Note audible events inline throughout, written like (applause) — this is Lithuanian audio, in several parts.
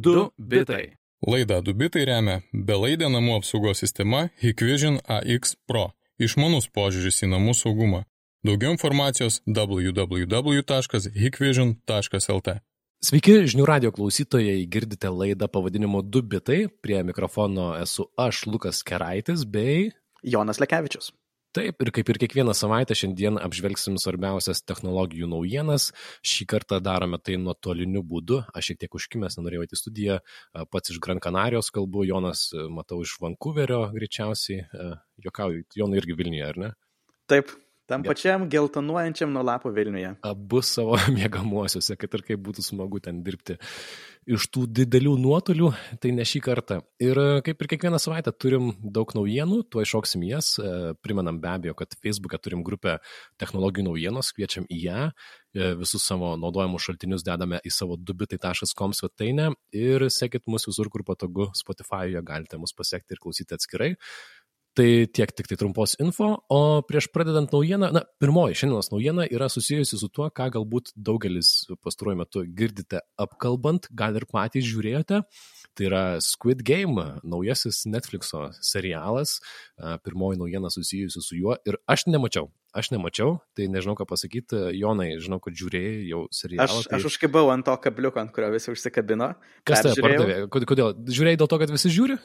2 bitai. Laidą Dubitai remia belaidė namų apsaugos sistema Hikvision AX Pro - išmanus požiūris į namų saugumą. Daugiau informacijos www.hikvision.lt. Sveiki, žinių radio klausytojai, girdite laidą pavadinimu 2 bitai. Prie mikrofono esu aš, Lukas Keraitis, bei Jonas Lekevičius. Taip, ir kaip ir kiekvieną savaitę šiandien apžvelgsim svarbiausias technologijų naujienas. Šį kartą darome tai nuotoliniu būdu. Aš šiek tiek užkimęs, nenorėjau į studiją. Pats iš Gran Canarijos kalbu, Jonas, matau, iš Vancouverio greičiausiai. Jokauju, Jonai irgi Vilniuje, ar ne? Taip, tam pačiam geltonuojančiam nuo lapų Vilniuje. Abu savo (laughs) mėgamuosiuose, kad ir kaip būtų smagu ten dirbti iš tų didelių nuotolių, tai ne šį kartą. Ir kaip ir kiekvieną savaitę turim daug naujienų, tuo iššoksim jas. Primenam be abejo, kad Facebook'e turim grupę technologijų naujienos, kviečiam į ją. Visus savo naudojamus šaltinius dedame į savo dubitai.com svetainę ir sekit mus visur, kur patogu. Spotify'e galite mus pasiekti ir klausyti atskirai. Tai tiek tik tai trumpos info, o prieš pradedant naujieną, na, pirmoji šiandienos naujiena yra susijusi su tuo, ką galbūt daugelis pastaruoju metu girdite apkalbant, gal ir patys žiūrėjote. Tai yra Squid Game, naujasis Netflixo serialas, pirmoji naujiena susijusi su juo ir aš nemačiau. Aš nemačiau, tai nežinau ką pasakyti. Jonai, žinau, kad žiūrėjai jau serialą. Aš, tai... aš užkibau ant to kabliuko, ant kurio visi užsikabino. Kas tai pardavė? Kodėl? Žiūrėjai dėl to, kad visi žiūri?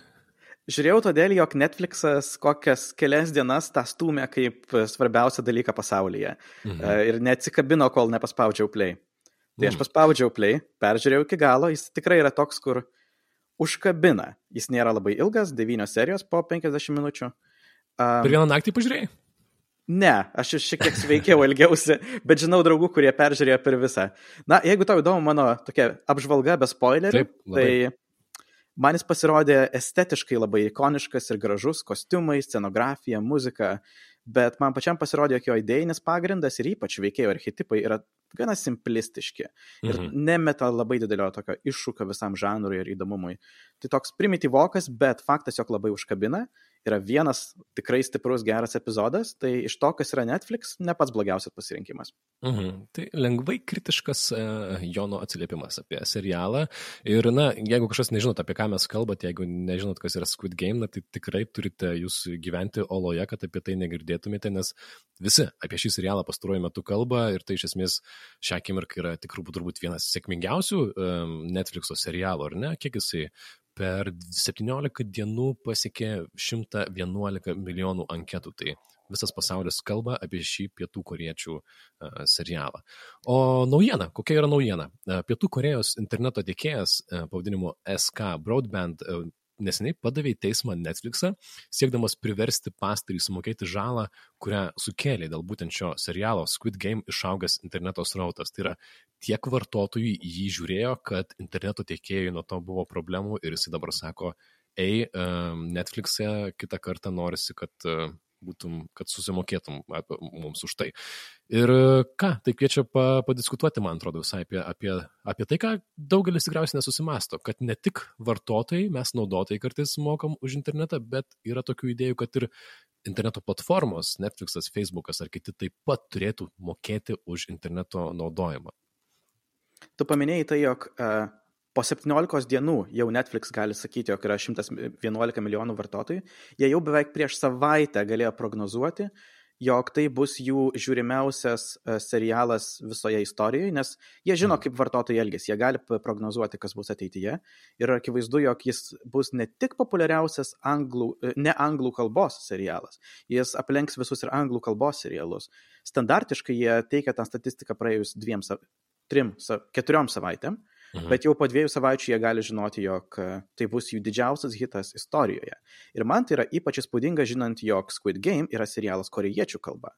Žiūrėjau todėl, jog Netflixas kokias kelias dienas tą stumė kaip svarbiausią dalyką pasaulyje. Mhm. Ir neatsikabino, kol nepaspaudžiau play. Tai aš paspaudžiau play, peržiūrėjau iki galo, jis tikrai yra toks, kur užkabina. Jis nėra labai ilgas, 9 serijos po 50 minučių. Um, per vieną naktį pažiūrėjai? Ne, aš šiek tiek sveikiau ilgiausi, bet žinau draugų, kurie peržiūrėjo per visą. Na, jeigu tau įdomu mano tokia apžvalga be spoilerių, Taip, labai. tai Man jis pasirodė estetiškai labai ikoniškas ir gražus, kostiumai, scenografija, muzika, bet man pačiam pasirodė, jog jo idėjinis pagrindas ir ypač veikėjo archetipai yra gana simplistiški ir mhm. nemeta labai didelio tokio iššūkio visam žanrui ir įdomumui. Tai toks primityvokas, bet faktas, jog labai užkabina yra vienas tikrai stiprus geras epizodas, tai iš to, kas yra Netflix, ne pats blogiausias pasirinkimas. Mhm. Tai lengvai kritiškas uh, Jono atsiliepimas apie serialą. Ir, na, jeigu kažkas nežinot, apie ką mes kalbate, jeigu nežinot, kas yra Squid Game, na, tai tikrai turite jūs gyventi oloje, kad apie tai negirdėtumėte, nes visi apie šį serialą pastaruoju metu kalba ir tai iš esmės šią akimirką yra tikrai turbūt vienas sėkmingiausių um, Netflixo serialų, ar ne? Kiek jisai per 17 dienų pasiekė 111 milijonų anketų. Tai visas pasaulis kalba apie šį pietų koriečių serialą. O naujiena, kokia yra naujiena? Pietų Korejos interneto tiekėjas pavadinimu SK Broadband neseniai padavė į teismą Netflixą, siekdamas priversti pastarį sumokėti žalą, kurią sukėlė dėl būtent šio serialo Squid Game išaugęs interneto srautas. Tai yra tiek vartotojų jį žiūrėjo, kad interneto tiekėjai nuo to buvo problemų ir jisai dabar sako, ei, Netflix'e kitą kartą norisi, kad būtum, kad susimokėtum mums už tai. Ir ką, tai kviečia pa, padiskutuoti, man atrodo, visai apie, apie, apie tai, ką daugelis tikriausiai nesusimasto, kad ne tik vartotojai, mes naudotojai kartais mokam už internetą, bet yra tokių idėjų, kad ir interneto platformos, Netflixas, Facebookas ar kiti taip pat turėtų mokėti už interneto naudojimą. Tu paminėjai tai, jog uh, po 17 dienų jau Netflix gali sakyti, jog yra 111 milijonų vartotojų, jie jau beveik prieš savaitę galėjo prognozuoti, jog tai bus jų žiūrimiausias e, serialas visoje istorijoje, nes jie žino, kaip vartotojai elgesi, jie gali prognozuoti, kas bus ateityje. Ir akivaizdu, jog jis bus ne tik populiariausias anglų, e, ne anglų kalbos serialas, jis aplenks visus ir anglų kalbos serialus. Standartiškai jie teikia tą statistiką praėjus dviem, trim, keturiom savaitėm. Mhm. Bet jau po dviejų savaičių jie gali žinoti, jog e, tai bus jų didžiausias hitas istorijoje. Ir man tai yra ypač įspūdinga žinant, jog Squid Game yra serialas korejiečių kalba.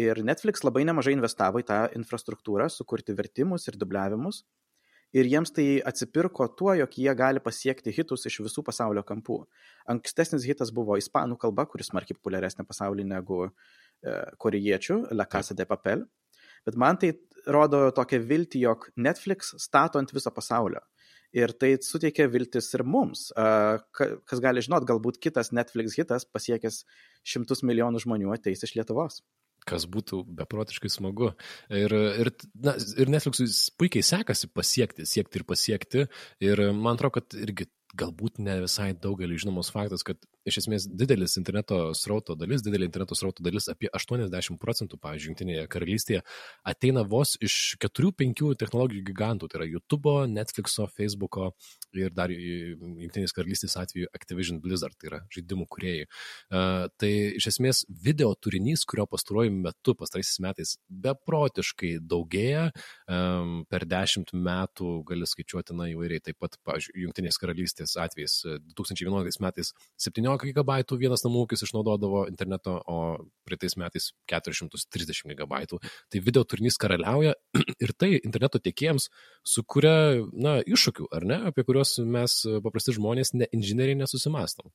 Ir Netflix labai nemažai investavo į tą infrastruktūrą, sukurti vertimus ir dubliavimus. Ir jiems tai atsipirko tuo, jog jie gali pasiekti hitus iš visų pasaulio kampų. Ankstesnis hitas buvo ispanų kalba, kuris smarkiai populiaresnė pasaulyje negu e, korejiečių, La Casa de Papel. Bet man tai rodo tokią viltį, jog Netflix stato ant viso pasaulio. Ir tai suteikia viltis ir mums. Kas gali žinot, galbūt kitas Netflix hitas pasiekęs šimtus milijonų žmonių ateis iš Lietuvos. kas būtų beprotiškai smagu. Ir, ir, na, ir Netflixui puikiai sekasi pasiekti, siekti ir pasiekti. Ir man atrodo, kad irgi galbūt ne visai daugeliu žinomas faktas, kad iš esmės didelis interneto srauto dalis, didelė interneto srauto dalis, apie 80 procentų, pavyzdžiui, Junktinėje karalystėje, ateina vos iš 4-5 technologijų gigantų, tai yra YouTube, Netflixo, Facebooko ir dar Junktinės karalystės atveju Activision Blizzard, tai yra žaidimų kuriejai. Uh, tai iš esmės video turinys, kurio pastaruoju metu, pastaraisiais metais, beprotiškai daugėja, um, per 10 metų gali skaičiuoti, na, įvairiai, taip pat, pavyzdžiui, Junktinės karalystės atvejais 2011 metais 17 GB vienas namų ūkis išnaudodavo interneto, o praeitais metais 430 GB. Tai video turinys karaliauja (clears throat) ir tai interneto tiekėjams sukuria, na, iššūkių, ar ne, apie kuriuos mes paprasti žmonės, ne inžinieriai, nesusimastom.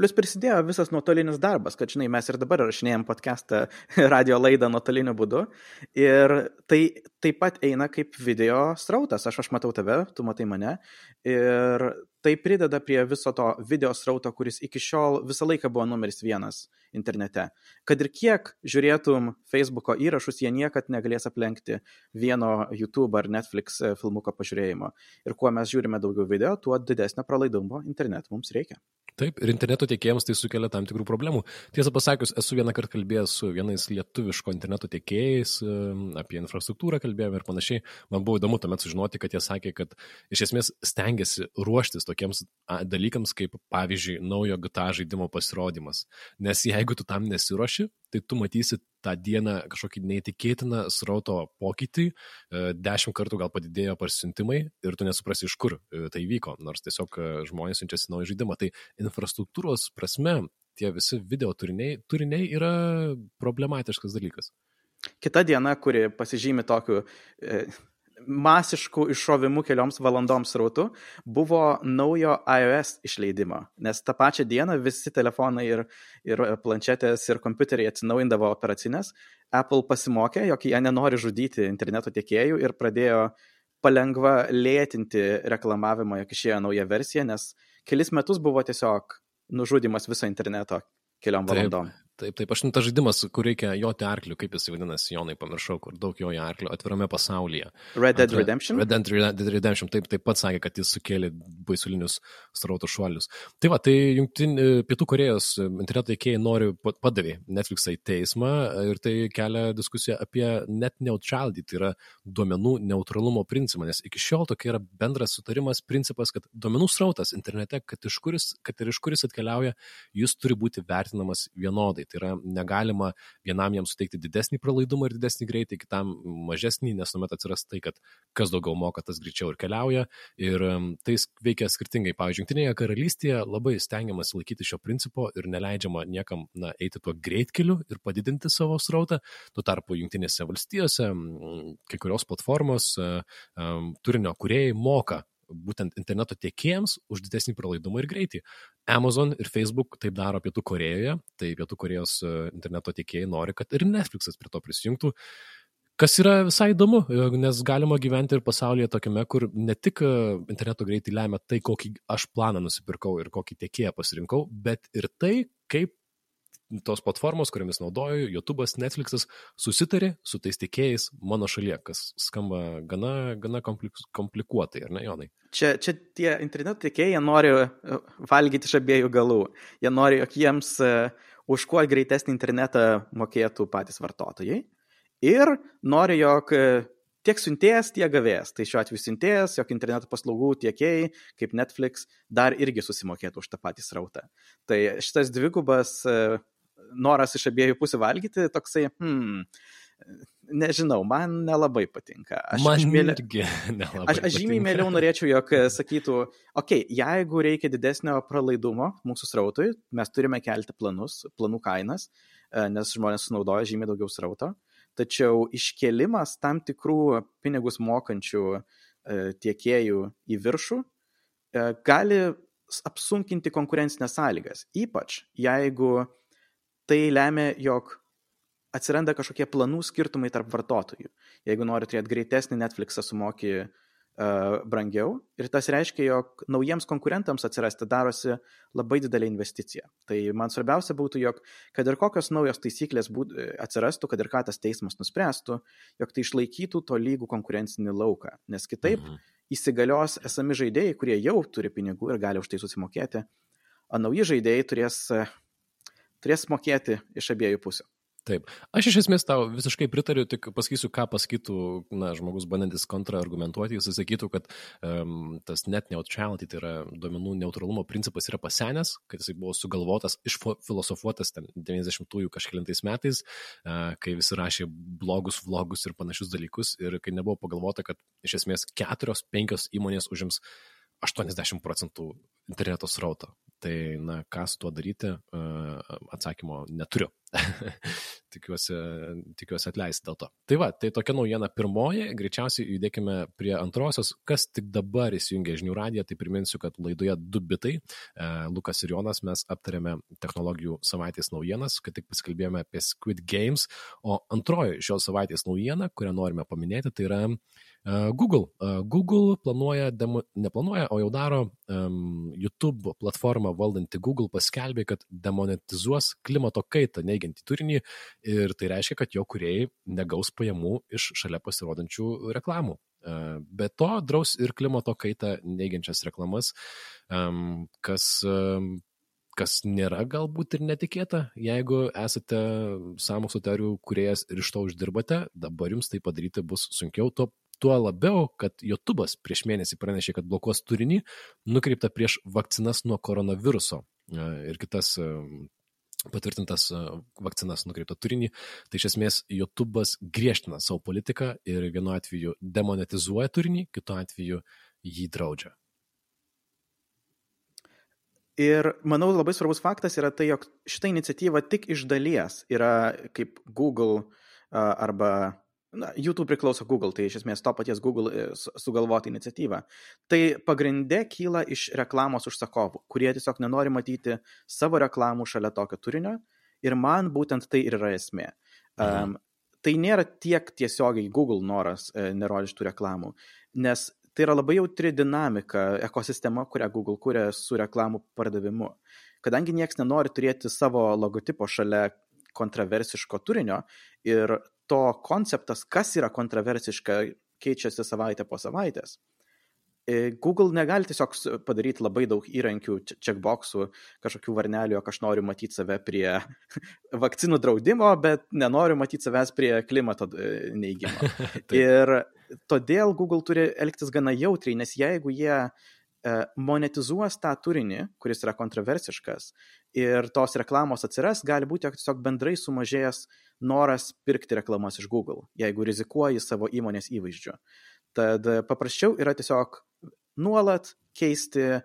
Plus prisidėjo visas nuotolinis darbas, kad, žinai, mes ir dabar rašinėjom podcastą, (laughs) radio laidą nuotoliniu būdu. Ir tai taip pat eina kaip video srautas. Aš, aš matau tave, tu matai mane. Ir tai prideda prie viso to video srauto, kuris iki šiol visą laiką buvo numeris vienas internete. Kad ir kiek žiūrėtum Facebook'o įrašus, jie niekad negalės aplenkti vieno YouTube ar Netflix filmuko pažiūrėjimo. Ir kuo mes žiūrime daugiau video, tuo didesnio pralaidumo internetu mums reikia. Taip, ir interneto tiekėjams tai sukelia tam tikrų problemų. Tiesą pasakius, esu vieną kartą kalbėjęs su vienais lietuviško interneto tiekėjais, apie infrastruktūrą kalbėjome ir panašiai. Man buvo įdomu tuomet sužinoti, kad jie sakė, kad iš esmės stengiasi ruoštis tokiems dalykams, kaip pavyzdžiui naujo GTA žaidimo pasirodymas. Nes jeigu tu tam nesiuoši, tai tu matysi tą dieną kažkokį neįtikėtiną srauto pokytį, e, dešimt kartų gal padidėjo parsiuntimai ir tu nesuprasi, iš kur e, tai vyko, nors tiesiog e, žmonės siunčiasi naują žaidimą. Tai infrastruktūros prasme tie visi video turiniai, turiniai yra problematiškas dalykas. Kita diena, kuri pasižymi tokiu e, masiškų iššovimų kelioms valandoms rautų buvo naujo iOS išleidimo, nes tą pačią dieną visi telefonai ir, ir planšetės ir kompiuteriai atsinaujindavo operacinės. Apple pasimokė, jog jie nenori žudyti interneto tiekėjų ir pradėjo palengva lėtinti reklamavimą, jog išėjo nauja versija, nes kelis metus buvo tiesiog nužudimas viso interneto keliom valandom. Taip. Taip, taip, aš nu tas žaidimas, kur reikia joti arkliu, kaip jis vadinasi, Jonai, pamiršau, kur daug joja arkliu atvirame pasaulyje. Red Dead Redemption? Red Dead Redemption, taip, taip pat sakė, kad jis sukėlė baisulinius strautų šuolius. Tai va, tai jungtin, e, Pietų Korejos interneto teikėjai nori padavė Netflixą į teismą ir tai kelia diskusiją apie net neutrality, tai yra duomenų neutralumo principą, nes iki šiol tokia yra bendras sutarimas, principas, kad duomenų srautas internete, kad, iš kuris, kad ir iš kuris atkeliauja, jis turi būti vertinamas vienodai. Tai yra negalima vienam jam suteikti didesnį pralaidumą ir didesnį greitį, kitam mažesnį, nes tuomet atsiras tai, kad kas daugiau moka, tas greičiau ir keliauja. Ir tai veikia skirtingai. Pavyzdžiui, Junktinėje karalystėje labai stengiamas laikyti šio principo ir neleidžiama niekam na, eiti tuo greitkeliu ir padidinti savo srautą. Tuo tarpu Junktinėse valstijose kai kurios platformos turinio kuriejai moka būtent interneto tiekėjams už didesnį pralaidumą ir greitį. Amazon ir Facebook taip daro Pietų Korejoje, tai Pietų Korejos e, interneto tiekėjai nori, kad ir Netflixas prie to prisijungtų. Kas yra visai įdomu, e, nes galima gyventi ir pasaulyje tokiame, kur ne tik e, interneto greitį lemia tai, kokį aš planą nusipirkau ir kokį tiekėją pasirinkau, bet ir tai, kaip tos platformos, kuriamis naudoju, YouTube'as, Netflix'as, susitarė su tais tiekėjais mano šalyje, kas skamba gana, gana komplikuotai, ar ne, Jonai? Čia, čia tie interneto tiekėjai nori e, valgyti iš abiejų galų. Jie nori, jog jiems uh, už kuo greitesnį internetą mokėtų patys vartotojai. Ir nori, jog uh, tiek siuntėjas, tiek gavėjas. Tai šiuo atveju siuntėjas, jog interneto paslaugų tiekėjai, kaip Netflix, dar irgi susimokėtų už tą patį srautą. Tai šitas dvigubas noras iš abiejų pusių valgyti, toksai, hmm, nežinau, man nelabai patinka. Aš, man aš, mėlė, irgi (laughs) nelabai. Aš, aš žymiai mėliau norėčiau, jog sakytų, okei, okay, jeigu reikia didesnio pralaidumo mūsų srautui, mes turime kelti planus, planų kainas, e, nes žmonės sunaudoja žymiai daugiau srauto, tačiau iškelimas tam tikrų pinigus mokančių e, tiekėjų į viršų e, gali apsunkinti konkurencinės sąlygas, ypač jeigu tai lemia, jog atsiranda kažkokie planų skirtumai tarp vartotojų. Jeigu nori turėti greitesnį Netflixą, sumoki uh, brangiau ir tas reiškia, jog naujiems konkurentams atsirasti darosi labai didelė investicija. Tai man svarbiausia būtų, jog kad ir kokios naujos taisyklės būt, atsirastų, kad ir ką tas teismas nuspręstų, jog tai išlaikytų to lygų konkurencinį lauką, nes kitaip mhm. įsigalios esami žaidėjai, kurie jau turi pinigų ir gali už tai susimokėti, o nauji žaidėjai turės, turės mokėti iš abiejų pusių. Taip. Aš iš esmės tau visiškai pritariu, tik pasakysiu, ką pasakytų na, žmogus bandantis kontraargumentuoti. Jis sakytų, kad um, tas net neutrality, tai yra duomenų neutralumo principas yra pasenęs, kad jisai buvo sugalvotas, išfilosofuotas ten 90-ųjų kažkėlintais metais, uh, kai visi rašė blogus vlogus ir panašius dalykus ir kai nebuvo pagalvota, kad iš esmės keturios, penkios įmonės užims 80 procentų interneto srauto. Tai, na, ką su tuo daryti, atsakymo neturiu. (laughs) tikiuosi, tikiuosi atleisti dėl to. Tai va, tai tokia naujiena pirmoji, greičiausiai judėkime prie antrosios. Kas tik dabar įsijungia žinių radiją, tai priminsiu, kad laidoje du bitai, e, Lukas ir Jonas, mes aptarėme technologijų savaitės naujienas, kad tik pasikalbėjome apie Squid Games, o antroji šios savaitės naujiena, kurią norime paminėti, tai yra Google. Google planuoja, demo, neplanuoja, o jau daro um, YouTube platformą valdanti Google paskelbė, kad demonetizuos klimato kaitą neigiantį turinį ir tai reiškia, kad jo kuriejai negaus pajamų iš šalia pasirodančių reklamų. Be to, draus ir klimato kaitą neigiančias reklamas, kas kas nėra galbūt ir netikėta, jeigu esate sąmokslo teorijų kuriejas ir iš to uždirbate, dabar jums tai padaryti bus sunkiau, tuo Tuo labiau, kad YouTube'as prieš mėnesį pranešė, kad blokuos turinį nukreiptą prieš vakcinas nuo koronaviruso e, ir kitas e, patvirtintas e, vakcinas nukreiptą turinį. Tai iš esmės YouTube'as griežtina savo politiką ir vienu atveju demonetizuoja turinį, kitu atveju jį draudžia. Ir manau labai svarbus faktas yra tai, jog šita iniciatyva tik iš dalies yra kaip Google arba na, YouTube priklauso Google, tai iš esmės to paties Google e, sugalvota iniciatyva. Tai pagrindė kyla iš reklamos užsakovų, kurie tiesiog nenori matyti savo reklamų šalia tokio turinio ir man būtent tai ir yra esmė. Um, tai nėra tiek tiesiogiai Google noras e, nerodyti tų reklamų, nes tai yra labai jautri dinamika, ekosistema, kurią Google kūrė su reklamų pardavimu. Kadangi niekas nenori turėti savo logotipo šalia kontroversiško turinio ir to konceptas, kas yra kontroversiška, keičiasi savaitę po savaitės. E, Google negali tiesiog padaryti labai daug įrankių, checkboxų, kažkokių varnelių, jog aš noriu matyti save prie (laughs) vakcinų draudimo, bet nenoriu matyti savęs prie klimato e, neįgymo. (laughs) ir todėl Google turi elgtis gana jautriai, nes jeigu jie monetizuos tą turinį, kuris yra kontroversiškas ir tos reklamos atsiras, gali būti, tiesiog bendrai sumažėjęs noras pirkti reklamas iš Google, jeigu rizikuoji savo įmonės įvaizdžiu. Tad paprasčiau yra tiesiog nuolat keisti e,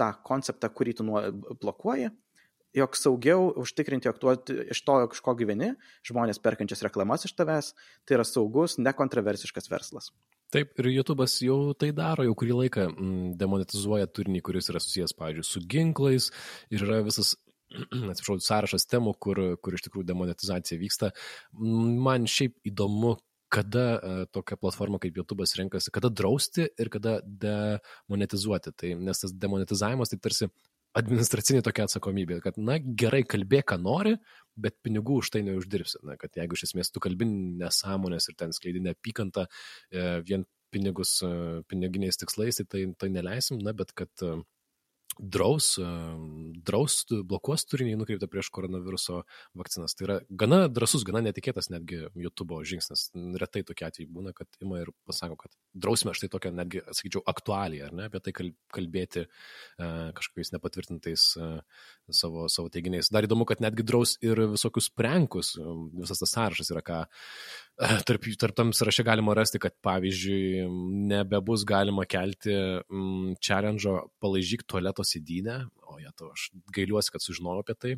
tą konceptą, kurį tu blokuoji, jog saugiau užtikrinti, jog tuo, iš to, iš ko gyveni, žmonės perkančias reklamas iš tavęs, tai yra saugus, nekontroversiškas verslas. Taip, ir YouTube'as jau tai daro, jau kurį laiką mm, demonetizuoja turinį, kuris yra susijęs, pavyzdžiui, su ginklais ir yra visas (clears throat) atsiprašau, sąrašas temų, kur, kur iš tikrųjų demonetizacija vyksta. Man šiaip įdomu, kada uh, tokia platforma kaip YouTube'as renkasi, kada drausti ir kada demonetizuoti. Tai, nes tas demonetizavimas tai tarsi administracinė tokia atsakomybė, kad, na, gerai kalbėk, ką nori, bet pinigų už tai neuždirbsi. Na, kad jeigu iš esmės tu kalbi nesąmonės ir ten skleidi neapykantą e, vien pinigus, e, piniginiais tikslais, tai tai, tai neleisim, na, bet kad e, draus, draus blokuos turinį nukreiptą prieš koronaviruso vakcinas. Tai yra gana drasus, gana netikėtas netgi YouTube žingsnis. Retai tokie atvejai būna, kad ima ir pasako, kad drausime štai tokią, netgi, sakyčiau, aktualiją, ar ne, apie tai kalbėti kažkokiais nepatvirtintais savo, savo teiginiais. Dar įdomu, kad netgi draus ir visokius prenkus, visas tas sąrašas yra, ką (laughs) tarp, tarp tam sąraše galima rasti, kad pavyzdžiui, nebebus galima kelti mm, challenge'o palaižyk tualeto sėdynę, o jie to aš gailiuosi, kad sužinojau apie tai,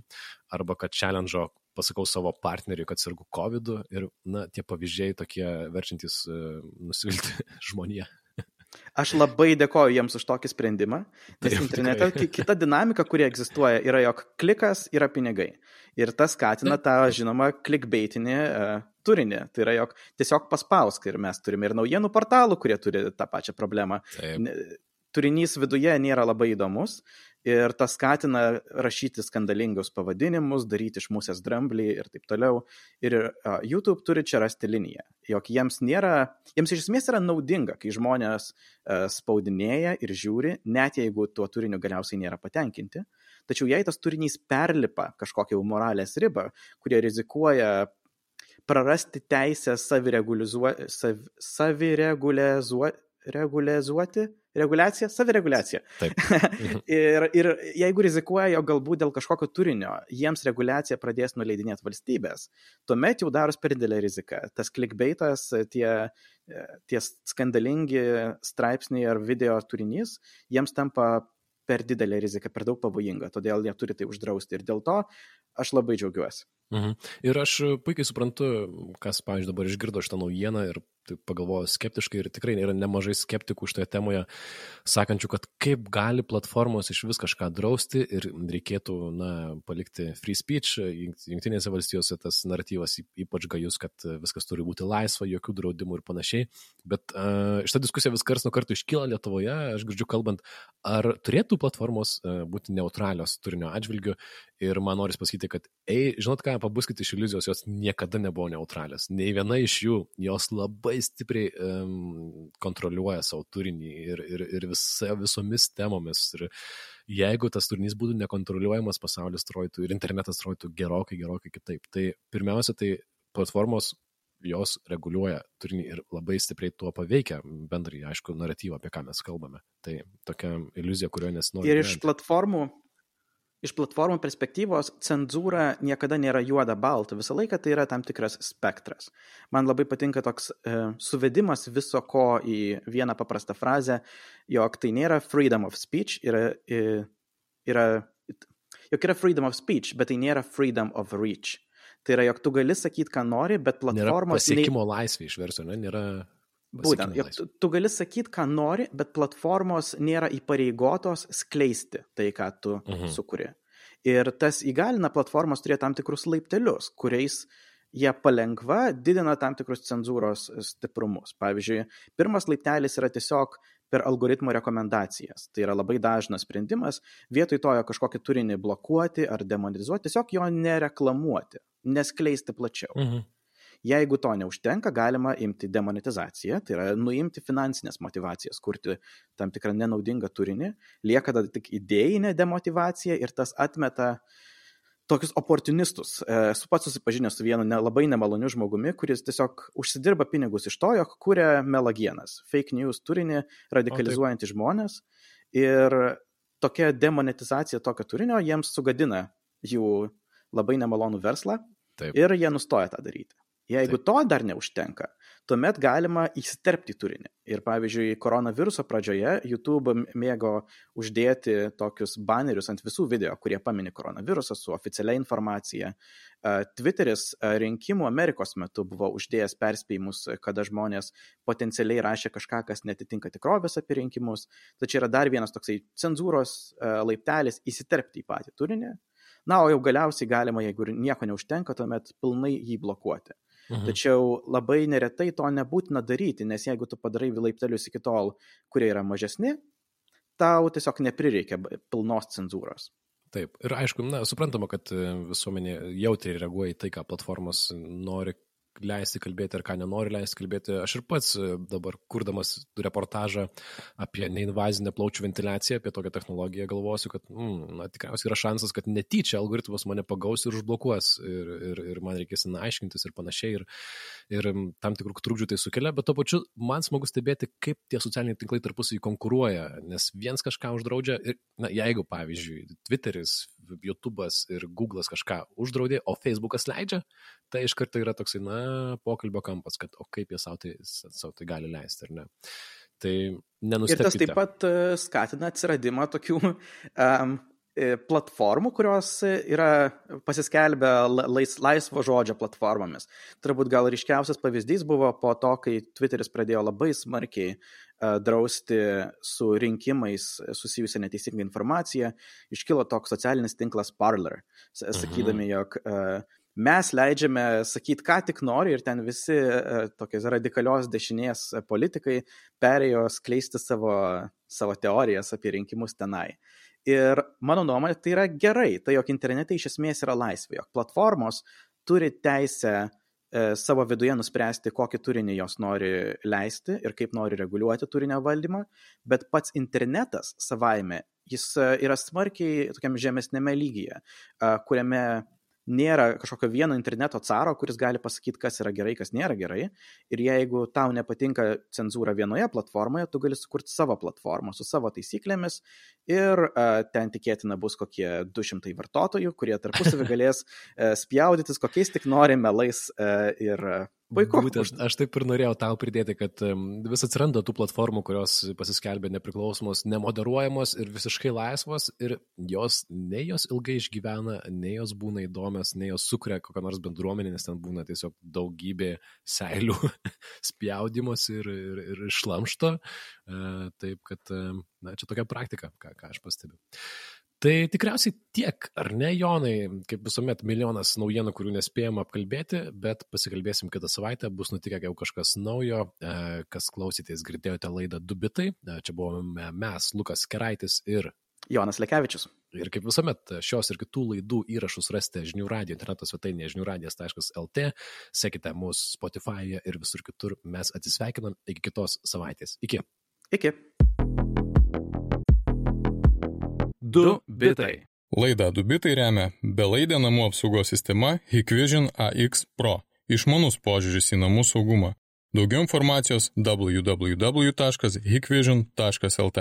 arba kad challenge'o pasakau savo partneriui, kad sirgu COVID ir, na, tie pavyzdžiai tokie verčiantis uh, nusivilti (laughs) žmoniją. Aš labai dėkoju jiems už tokį sprendimą, nes Taip, internete tikrai. ki- kita dinamika, kuri egzistuoja, yra, jog klikas yra pinigai. Ir tas skatina tą, žinoma, klikbeitinį uh, turinį. Tai yra, jog tiesiog paspausk ir mes turime ir naujienų portalų, kurie turi tą pačią problemą. Taip. Turinys viduje nėra labai įdomus ir tas skatina rašyti skandalingus pavadinimus, daryti iš musės dramblį ir taip toliau. Ir uh, YouTube turi čia rasti liniją, jog jiems nėra, jiems iš esmės yra naudinga, kai žmonės uh, spaudinėja ir žiūri, net jeigu tuo turiniu galiausiai nėra patenkinti. Tačiau jei tas turinys perlipa kažkokią moralės ribą, kurie rizikuoja prarasti teisę saviregulizuoti, sav, saviregulizuoti, regulizuoti, reguliacija, savireguliacija. (laughs) Ir, ir jeigu rizikuoja, jog galbūt dėl kažkokio turinio jiems reguliacija pradės nuleidinėti valstybės, tuomet jau daros per didelę riziką. Tas klikbeitas, tie, tie skandalingi straipsniai ar video turinys, jiems tampa per didelė rizika, per daug pavojinga, todėl jie turi tai uždrausti. Ir dėl to aš labai džiaugiuosi. Mhm. Ir aš puikiai suprantu, kas, pavyzdžiui, dabar išgirdo šitą naujieną ir pagalvojo skeptiškai ir tikrai yra nemažai skeptikų šitoje temoje, sakančių, kad kaip gali platformos iš vis kažką drausti ir reikėtų, na, palikti free speech. Junktinėse valstijose tas naratyvas ypač gajus, kad viskas turi būti laisva, jokių draudimų ir panašiai. Bet uh, šitą diskusiją vis kars nuo karto iškyla Lietuvoje, aš girdžiu kalbant, ar turėtų platformos uh, būti neutralios turinio atžvilgiu. Ir man noris pasakyti, kad, ei, žinot ką, pabuskite iš iliuzijos, jos niekada nebuvo neutralios. Nei viena iš jų, jos labai stipriai um, kontroliuoja savo turinį ir, ir, ir visa, visomis temomis. Ir jeigu tas turinys būtų nekontroliuojamas, pasaulis trojtų ir internetas trojtų gerokai, gerokai kitaip. Tai pirmiausia, tai platformos jos reguliuoja turinį ir labai stipriai tuo paveikia bendrai, aišku, naratyvą, apie ką mes kalbame. Tai tokia iliuzija, kurioje nesinori. Ir iš platformų iš platformų perspektyvos cenzūra niekada nėra juoda balta, visą laiką tai yra tam tikras spektras. Man labai patinka toks e, suvedimas viso ko į vieną paprastą frazę, jog tai nėra freedom of speech, yra, yra, jog yra freedom of speech, bet tai nėra freedom of reach. Tai yra, jog tu gali sakyti, ką nori, bet platformos... Nėra pasiekimo nei... laisvė iš verso, ne? Nėra Būtent, jog tu, tu gali sakyti, ką nori, bet platformos nėra įpareigotos skleisti tai, ką tu -huh. sukuri. Ir tas įgalina platformos turėti tam tikrus laiptelius, kuriais jie palengva didina tam tikrus cenzūros stiprumus. Pavyzdžiui, pirmas laiptelis yra tiesiog per algoritmo rekomendacijas. Tai yra labai dažnas sprendimas, vietoj to jo kažkokį turinį blokuoti ar demonetizuoti, tiesiog jo nereklamuoti, neskleisti plačiau. -huh. Jeigu to neužtenka, galima imti demonetizaciją, tai yra nuimti finansinės motivacijas, kurti tam tikrą nenaudingą turinį, lieka tada tik idėjinė demotivacija ir tas atmeta tokius oportunistus. Esu pats susipažinęs su vienu labai nemaloniu žmogumi, kuris tiesiog užsidirba pinigus iš to, jog kuria melagienas, fake news turinį, radikalizuojantį žmonės ir tokia demonetizacija tokio turinio jiems sugadina jų labai nemalonų verslą Taip. ir jie nustoja tą daryti. Jeigu Taip. to dar neužtenka, tuomet galima įsiterpti turinį. Ir pavyzdžiui, koronaviruso pradžioje YouTube mėgo uždėti tokius banerius ant visų video, kurie pamini koronavirusą su oficialia informacija. Twitteris rinkimų Amerikos metu buvo uždėjęs perspėjimus, kada žmonės potencialiai rašė kažką, kas netitinka tikrovės apie rinkimus. Tačiau yra dar vienas toksai cenzūros laiptelis įsiterpti į patį turinį. Na, o jau galiausiai galima, jeigu nieko neužtenka, tuomet pilnai jį blokuoti. Mhm. Tačiau labai neretai to nebūtina daryti, nes jeigu tu padarai laiptelius iki tol, kurie yra mažesni, tau tiesiog neprireikia pilnos cenzūros. Taip, ir aišku, na, suprantama, kad visuomenė jautriai reaguoja į tai, ką platformos nori leisti kalbėti ar ką nenori leisti kalbėti. Aš ir pats dabar, kurdamas reportažą apie neinvazinę plaučių ventiliaciją, apie tokią technologiją, galvosiu, kad mm, na, tikriausiai yra šansas, kad netyčia algoritmas mane pagaus ir užblokuos ir, ir, ir man reikės na, aiškintis ir panašiai. Ir, ir tam tikrų trukdžių tai sukelia, bet to pačiu man smagu stebėti, kaip tie socialiniai tinklai tarpusai konkuruoja, nes viens kažką uždraudžia ir, na, jeigu, pavyzdžiui, Twitteris, YouTube'as ir Google'as kažką uždraudė, o Facebook'as leidžia, tai iš karto yra toksai, na, pokalbio kampas, kad o kaip jie savo tai, savo tai gali leisti, ar ne. Tai nenustebkite. Ir tas taip pat skatina atsiradimą tokių um, e, platformų, kurios yra pasiskelbę lais, laisvo žodžio platformomis. Turbūt gal ryškiausias pavyzdys buvo po to, kai Twitteris pradėjo labai smarkiai uh, drausti su rinkimais susijusią neteisingą informaciją, iškilo toks socialinis tinklas Parler, mhm. sakydami, jog uh, mes leidžiame sakyti, ką tik nori ir ten visi e, tokios radikalios dešinės politikai perėjo skleisti savo, savo teorijas apie rinkimus tenai. Ir mano nuomonė, tai yra gerai, tai jog internete iš esmės yra laisvė, jog platformos turi teisę e, savo viduje nuspręsti, kokį turinį jos nori leisti ir kaip nori reguliuoti turinio valdymą, bet pats internetas savaime, jis e, yra smarkiai tokiam žemesnėme lygyje, e, kuriame nėra kažkokio vieno interneto caro, kuris gali pasakyti, kas yra gerai, kas nėra gerai. Ir jeigu tau nepatinka cenzūra vienoje platformoje, tu gali sukurti savo platformą su savo taisyklėmis ir uh, ten tikėtina bus kokie 200 vartotojų, kurie tarpusavį galės uh, spjaudytis kokiais tik nori melais uh, ir uh, Puiku. Būtent, aš taip ir norėjau tau pridėti, kad vis atsiranda tų platformų, kurios pasiskelbė nepriklausomos, nemoderuojamos ir visiškai laisvos ir jos, nei jos ilgai išgyvena, nei jos būna įdomios, nei jos sukuria kokią nors bendruomenę, nes ten būna tiesiog daugybė seilių (laughs) spjaudimos ir, ir, ir išlamšto. E, taip, kad, na, čia tokia praktika, ką, ką aš pastebiu. Tai tikriausiai tiek, ar ne, Jonai, kaip visuomet, milijonas naujienų, kurių nespėjom apkalbėti, bet pasikalbėsim kitą savaitę, bus nutikę jau kažkas naujo, e, kas klausytės, girdėjote laidą Dubitai, e, čia buvome mes, Lukas Keraitis ir Jonas Lekevičius. Ir kaip visuomet, šios ir kitų laidų įrašus rasite žinių radio interneto svetainėje žiniųradijas.lt, sekite mūsų Spotify'e ir visur kitur. Mes atsisveikinam iki kitos savaitės. Iki. Iki. 2 bitai. Laidą 2 bitai remia belaidė namų apsaugos sistema Hikvision AX Pro. Išmanus požiūris į namų saugumą. Daugiau informacijos www.hikvision.lt.